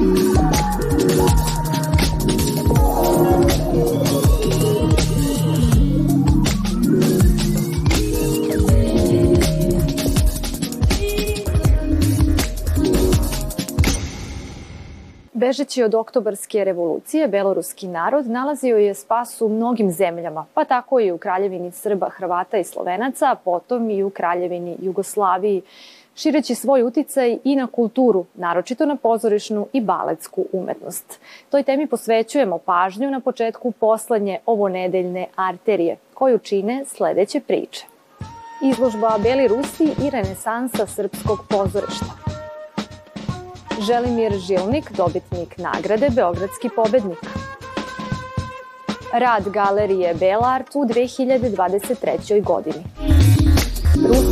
Bežeći od oktobarske revolucije, beloruski narod nalazio je spas u mnogim zemljama, pa tako i u kraljevini Srba, Hrvata i Slovenaca, potom i u kraljevini Jugoslaviji, šireći svoj uticaj i na kulturu, naročito na pozorišnu i baletsku umetnost. Toj temi posvećujemo pažnju na početku poslednje ovonedeljne arterije, koju čine sledeće priče. Izložba Beli Rusi i renesansa srpskog pozorišta. Želimir Žilnik, dobitnik nagrade Beogradski pobednik. Rad galerije Belart u 2023. godini.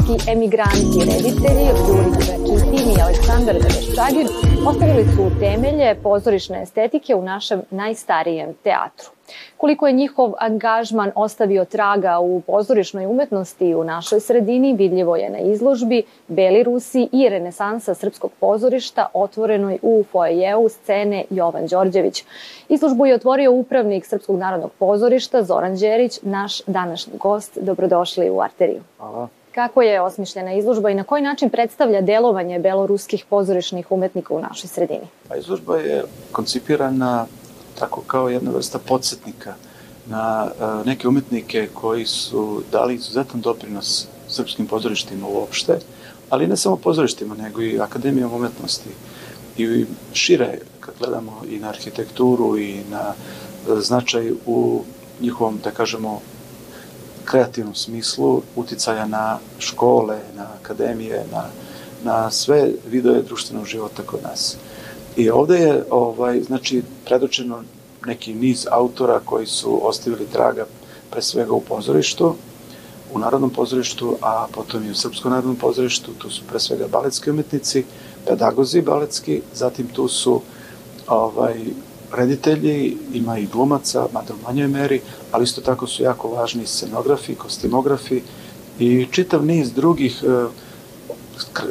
Ruski emigranti, reditelji Juri Dvakitin i Aleksandar Deveščagin ostavili su temelje pozorišne estetike u našem najstarijem teatru. Koliko je njihov angažman ostavio traga u pozorišnoj umetnosti u našoj sredini, vidljivo je na izložbi Beli Rusi i renesansa srpskog pozorišta otvorenoj u foajeu scene Jovan Đorđević. Izložbu je otvorio upravnik Srpskog narodnog pozorišta Zoran Đerić, naš današnji gost. Dobrodošli u Arteriju. Hvala. Kako je osmišljena izložba i na koji način predstavlja delovanje beloruskih pozorišnih umetnika u našoj sredini? Pa izložba je koncipirana tako kao jedna vrsta podsjetnika na uh, neke umetnike koji su dali izuzetan doprinos srpskim pozorištima uopšte, ali ne samo pozorištima, nego i akademijom umetnosti i šire, kad gledamo i na arhitekturu i na uh, značaj u njihovom, da kažemo, kreativnom smislu uticaja na škole, na akademije, na, na sve vidove društvenog života kod nas. I ovde je, ovaj, znači, predočeno neki niz autora koji su ostavili traga pre svega u pozorištu, u Narodnom pozorištu, a potom i u Srpskom narodnom pozorištu, tu su pre svega baletski umetnici, pedagozi baletski, zatim tu su ovaj, reditelji, ima i glumaca, mada u manjoj meri, ali isto tako su jako važni scenografi, kostimografi i čitav niz drugih e,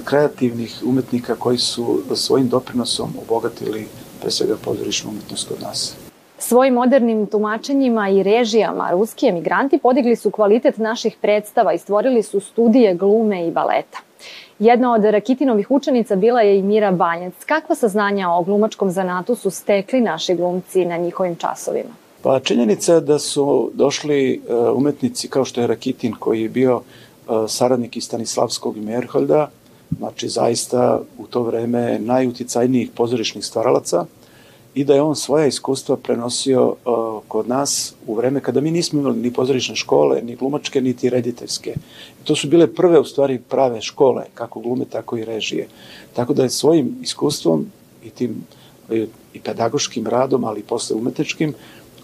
kreativnih umetnika koji su svojim doprinosom obogatili pre svega pozorišnu umetnost kod nas. Svojim modernim tumačenjima i režijama ruski emigranti podigli su kvalitet naših predstava i stvorili su studije glume i baleta. Jedna od Rakitinovih učenica bila je i Mira Banjac. Kakva saznanja o glumačkom zanatu su stekli naši glumci na njihovim časovima? Pa činjenica da su došli e, umetnici kao što je Rakitin koji je bio e, saradnik i Stanislavskog i Merholda, znači zaista u to vreme najuticajnijih pozorišnih stvaralaca i da je on svoja iskustva prenosio uh, kod nas u vreme kada mi nismo imali ni pozorišne škole, ni glumačke, niti rediteljske. I to su bile prve, u stvari, prave škole, kako glume, tako i režije. Tako da je svojim iskustvom i tim i pedagoškim radom, ali i posle umetničkim,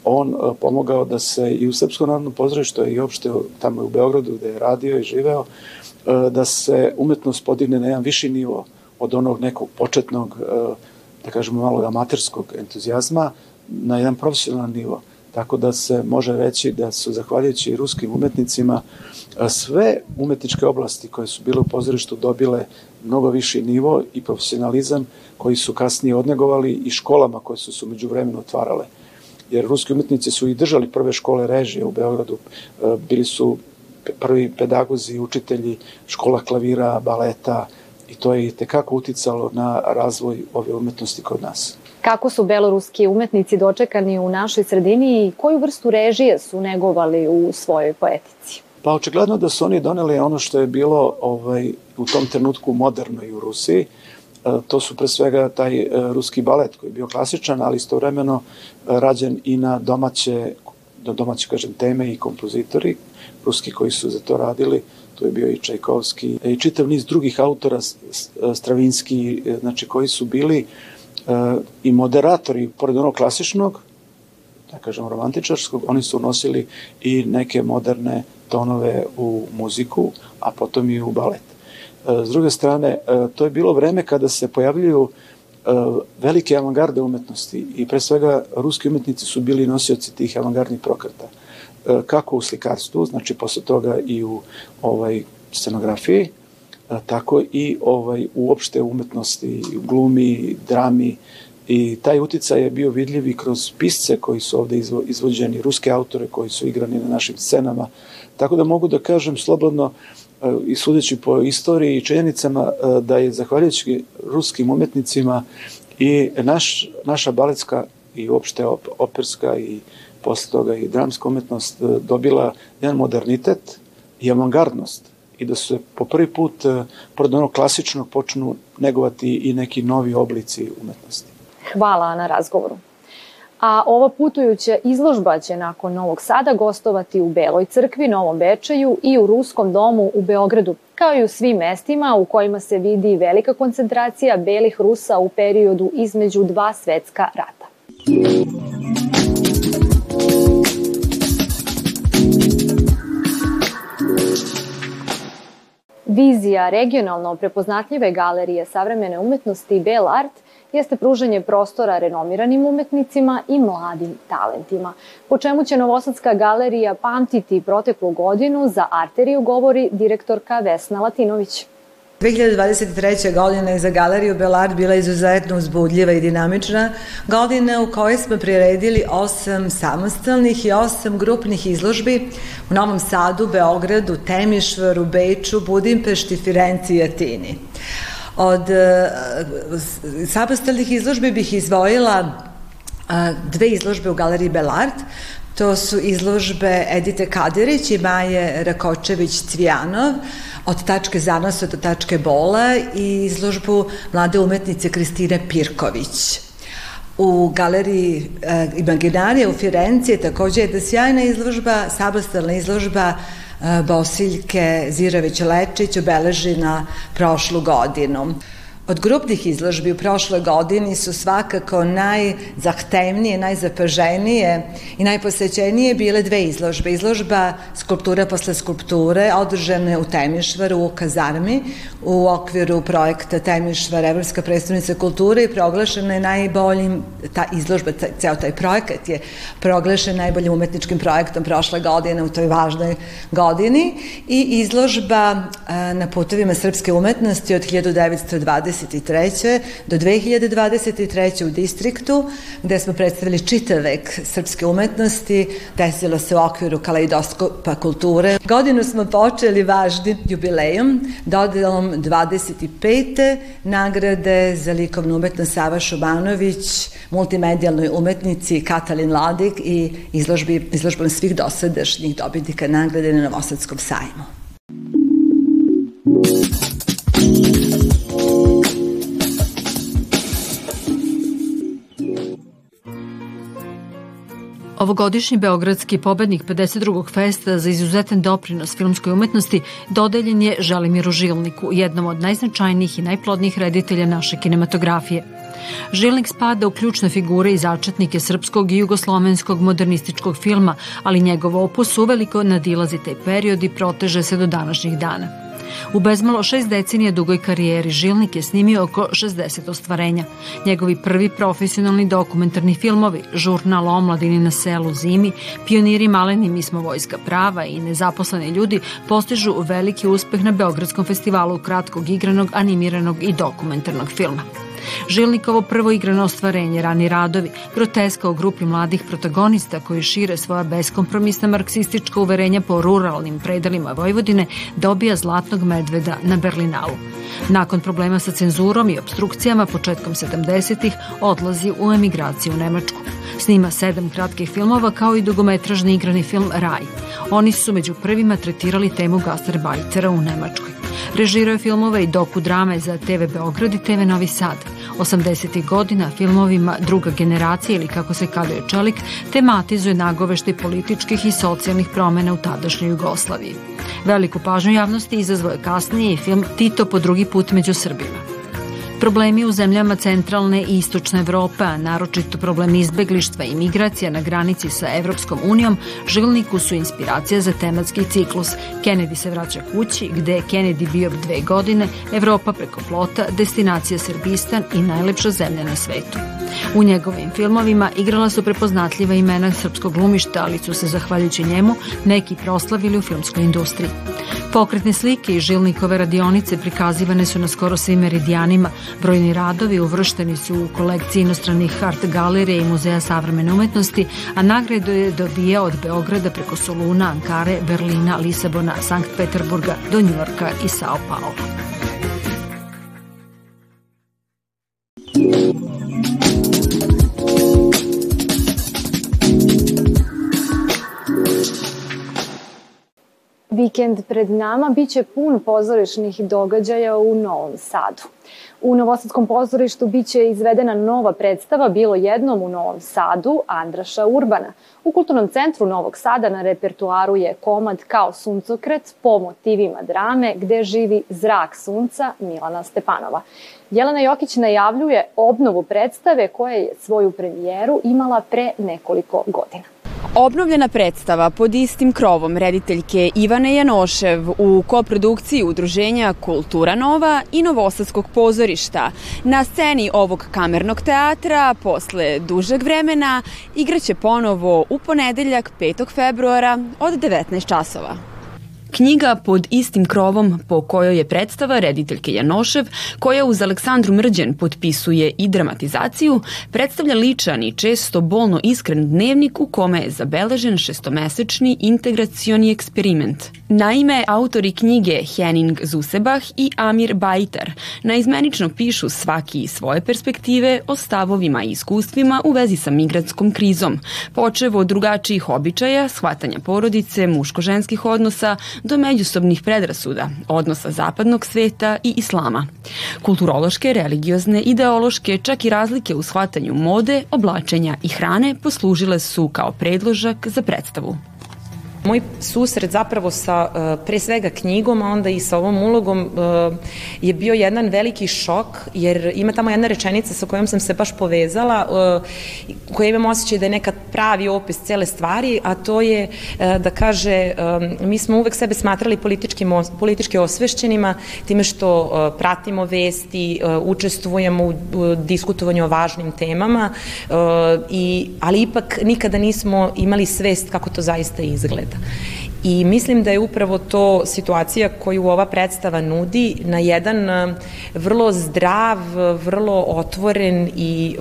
on uh, pomogao da se i u Srpskom narodnom pozorištu i uopšte tamo u Beogradu gde je radio i živeo, uh, da se umetnost podigne na jedan viši nivo od onog nekog početnog uh, da kažemo, malo amaterskog entuzijazma na jedan profesionalan nivo. Tako da se može reći da su, zahvaljujući ruskim umetnicima, sve umetničke oblasti koje su bile u pozorištu dobile mnogo viši nivo i profesionalizam koji su kasnije odnegovali i školama koje su se umeđu vremenu otvarale. Jer ruski umetnici su i držali prve škole režije u Beogradu, bili su prvi pedagozi, učitelji škola klavira, baleta, i to je tekako uticalo na razvoj ove umetnosti kod nas. Kako su beloruski umetnici dočekani u našoj sredini i koju vrstu režije su negovali u svojoj poetici? Pa očigledno da su oni doneli ono što je bilo ovaj, u tom trenutku moderno i u Rusiji. E, to su pre svega taj e, ruski balet koji je bio klasičan, ali istovremeno e, rađen i na domaće, do domaće kažem, teme i kompozitori ruski koji su za to radili tu je bio i Čajkovski i čitav niz drugih autora, Stravinski, e, znači koji su bili uh, i moderatori, pored onog klasičnog, da kažem romantičarskog, oni su unosili i neke moderne tonove u muziku, a potom i u balet. Uh, s druge strane, to je bilo vreme kada se pojavljuju velike avangarde umetnosti i pre svega ruski umetnici su bili nosioci tih avangardnih prokreta. E, kako u slikarstvu, znači posle toga i u ovaj scenografiji, e, tako i ovaj uopšte umetnosti, glumi, drami i taj uticaj je bio vidljiv i kroz pisce koji su ovde izvođeni, ruske autore koji su igrani na našim scenama. Tako da mogu da kažem slobodno e, i sudeći po istoriji i činjenicama da je zahvaljujući ruskim umetnicima i naš, naša baletska i uopšte operska i posle toga i dramska umetnost e, dobila jedan modernitet i avangardnost i da se po prvi put pored onog klasičnog počnu negovati i neki novi oblici umetnosti. Hvala na razgovoru. A ova putujuća izložba će nakon Novog Sada gostovati u Beloj crkvi, Novom Bečeju i u Ruskom domu u Beogradu, kao i u svim mestima u kojima se vidi velika koncentracija belih Rusa u periodu između dva svetska rata. Vizija regionalno prepoznatljive galerije savremene umetnosti Bel Art jeste pružanje prostora renomiranim umetnicima i mladim talentima. Po čemu će Novosadska galerija pamtiti proteklu godinu za arteriju govori direktorka Vesna Latinović. 2023. godina je za Galeriju Belard bila izuzetno uzbudljiva i dinamična. Godina u kojoj smo priredili osam samostalnih i osam grupnih izložbi u Novom Sadu, Beogradu, Temišvaru, Beču, Budimpešti, Firenci i Atini. Od uh, samostalnih izložbi bih izvojila uh, dve izložbe u Galeriji Belart. To su izložbe Edite Kadirić i Maje Rakočević-Cvijanov od tačke zanosa do tačke bola i izložbu mlade umetnice Kristine Pirković. U galeriji e, Imaginarija u Firenci je takođe jedna sjajna izložba, samostalna izložba E, Bosiljke Zirović-Lečić obeleži na prošlu godinu. Od grupnih izložbi u prošloj godini su svakako najzahtevnije, najzapaženije i najposećenije bile dve izložbe. Izložba skulptura posle skulpture održane u Temišvaru u Kazarmi u okviru projekta Temišvar Evropska predstavnica kulture i proglašena je najboljim, ta izložba, ceo taj projekat je proglašen najboljim umetničkim projektom prošle godine u toj važnoj godini i izložba na putovima srpske umetnosti od 1920 1923. do 2023. u distriktu, gde smo predstavili čitav vek srpske umetnosti, desilo se u okviru kaleidoskopa kulture. Godinu smo počeli važnim jubilejom, dodelom 25. nagrade za likovnu umetnost Sava Šubanović, multimedijalnoj umetnici Katalin Ladik i izložbi, izložbom svih dosadašnjih dobitnika nagrade na Novosadskom sajmu. Ovogodišnji Beogradski pobednik 52. festa za izuzetan doprinos filmskoj umetnosti dodeljen je Želimiru Žilniku, jednom od najznačajnijih i najplodnijih reditelja naše kinematografije. Žilnik spada u ključne figure i začetnike srpskog i jugoslovenskog modernističkog filma, ali njegov opus uveliko nadilazi taj period i proteže se do današnjih dana. U bezmalo šest decenija dugoj karijeri Žilnik je snimio oko 60 ostvarenja. Njegovi prvi profesionalni dokumentarni filmovi, žurnal omladini na selu zimi, pioniri maleni mi smo vojska prava i nezaposleni ljudi postižu veliki uspeh na Beogradskom festivalu kratkog igranog, animiranog i dokumentarnog filma. Žilnikovo prvo igrano ostvarenje, rani radovi, groteska o grupi mladih protagonista koji šire svoja beskompromisna marksistička uverenja po ruralnim predelima Vojvodine, dobija zlatnog medveda na Berlinalu. Nakon problema sa cenzurom i obstrukcijama početkom 70-ih odlazi u emigraciju u Nemačku. Snima sedam kratkih filmova kao i dugometražni igrani film Raj. Oni su među prvima tretirali temu Gasterbajtera u Nemačkoj. Režirao je filmove i doku drame za TV Beograd i TV Novi Sad. 80. godina filmovima druga generacija ili kako se kaduje Čelik tematizuje nagovešte političkih i socijalnih promena u tadašnjoj Jugoslaviji. Veliku pažnju javnosti izazvoje kasnije i film Tito po drugi put među Srbima. Problemi u zemljama centralne i istočne Evrope, a naročito problem izbeglištva i migracija na granici sa Evropskom unijom, žilniku su inspiracija za tematski ciklus Kennedy se vraća kući, gde je Kennedy bio dve godine, Evropa preko plota, destinacija Srbistan i najlepša zemlja na svetu. U njegovim filmovima igrala su prepoznatljiva imena srpskog glumišta, ali su se, zahvaljujući njemu, neki proslavili u filmskoj industriji. Pokretne slike i žilnikove radionice prikazivane su na skoro svim meridijanima, Brojni radovi uvršteni su u kolekciji inostranih art galerije i Muzeja savremene umetnosti, a nagradu je dobija od Beograda preko Soluna, Ankare, Berlina, Lisabona, Sankt Peterburga do Njorka i Sao Paulo. Vikend pred nama biće pun pozorišnih događaja u Novom Sadu. U Novosadskom pozorištu biće izvedena nova predstava Bilo jednom u Novom Sadu Andraša Urbana. U Kulturnom centru Novog Sada na repertuaru je komad Kao suncokret po motivima drame gde živi zrak sunca Milana Stepanova. Jelena Jokić najavljuje obnovu predstave koja je svoju premijeru imala pre nekoliko godina. Obnovljena predstava pod istim krovom rediteljke Ivane Janošev u koprodukciji udruženja Kultura Nova i Novosadskog pozorišta. Na sceni ovog kamernog teatra posle dužeg vremena igraće ponovo u ponedeljak 5. februara od 19 časova. Knjiga pod istim krovom po kojoj je predstava rediteljke Janošev, koja uz Aleksandru Mrđen potpisuje i dramatizaciju, predstavlja ličan i često bolno iskren dnevnik u kome je zabeležen šestomesečni integracioni eksperiment. Naime, autori knjige Henning Zusebach i Amir Bajtar naizmenično pišu svaki iz svoje perspektive o stavovima i iskustvima u vezi sa migratskom krizom, počevo od drugačijih običaja, shvatanja porodice, muško-ženskih odnosa, do međusobnih predrasuda, odnosa zapadnog sveta i islama. Kulturološke, religiozne, ideološke, čak i razlike u shvatanju mode, oblačenja i hrane poslužile su kao predložak za predstavu. Moj susret zapravo sa e, pre svega knjigom, a onda i sa ovom ulogom e, je bio jedan veliki šok, jer ima tamo jedna rečenica sa kojom sam se baš povezala, e, koja imam osjećaj da je neka pravi opis cele stvari, a to je da kaže, mi smo uvek sebe smatrali politički, politički osvešćenima, time što pratimo vesti, učestvujemo u diskutovanju o važnim temama, i, ali ipak nikada nismo imali svest kako to zaista izgleda sveta. I mislim da je upravo to situacija koju ova predstava nudi na jedan e, vrlo zdrav, vrlo otvoren i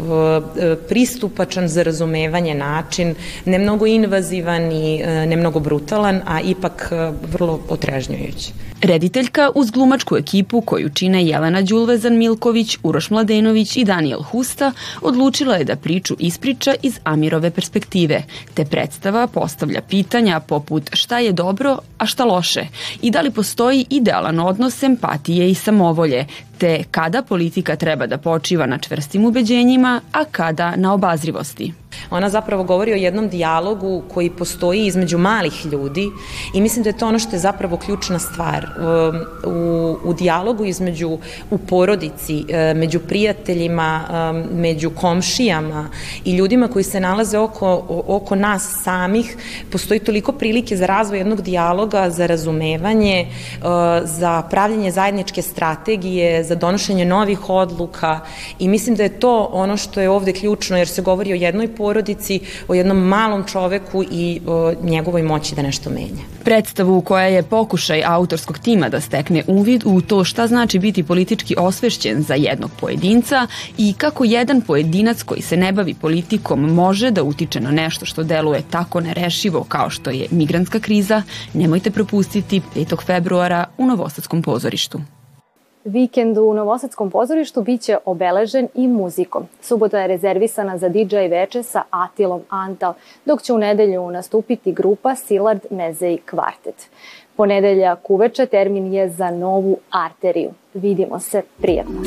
e, pristupačan za razumevanje način, ne mnogo invazivan i e, ne mnogo brutalan, a ipak vrlo otrežnjujući. Rediteljka uz glumačku ekipu koju čine Jelena Đulvezan Milković, Uroš Mladenović i Daniel Husta odlučila je da priču ispriča iz Amirove perspektive, te predstava postavlja pitanja poput šta je dobro, a šta loše? I da li postoji idealan odnos empatije i samovolje, te kada politika treba da počiva na čvrstim ubeđenjima, a kada na obazrivosti. Ona zapravo govori o jednom dijalogu koji postoji između malih ljudi i mislim da je to ono što je zapravo ključna stvar. Um, u, u dijalogu između, u porodici, uh, među prijateljima, um, među komšijama i ljudima koji se nalaze oko, oko nas samih, postoji toliko prilike za razvoj jednog dijaloga, za razumevanje, uh, za pravljenje zajedničke strategije, za donošenje novih odluka i mislim da je to ono što je ovde ključno jer se govori o jednoj porodici, o jednom malom čoveku i o njegovoj moći da nešto menja. Predstavu koja je pokušaj autorskog tima da stekne uvid u to šta znači biti politički osvešćen za jednog pojedinca i kako jedan pojedinac koji se ne bavi politikom može da utiče na nešto što deluje tako nerešivo kao što je migrantska kriza, nemojte propustiti 5. februara u Novosadskom pozorištu. Vikend u Novosadskom pozorištu biće obeležen i muzikom. Subota je rezervisana za DJ veče sa Atilom Antal, dok će u nedelju nastupiti grupa Silard Mezej Kvartet. Ponedeljak uveče termin je za novu arteriju. Vidimo se prijetno.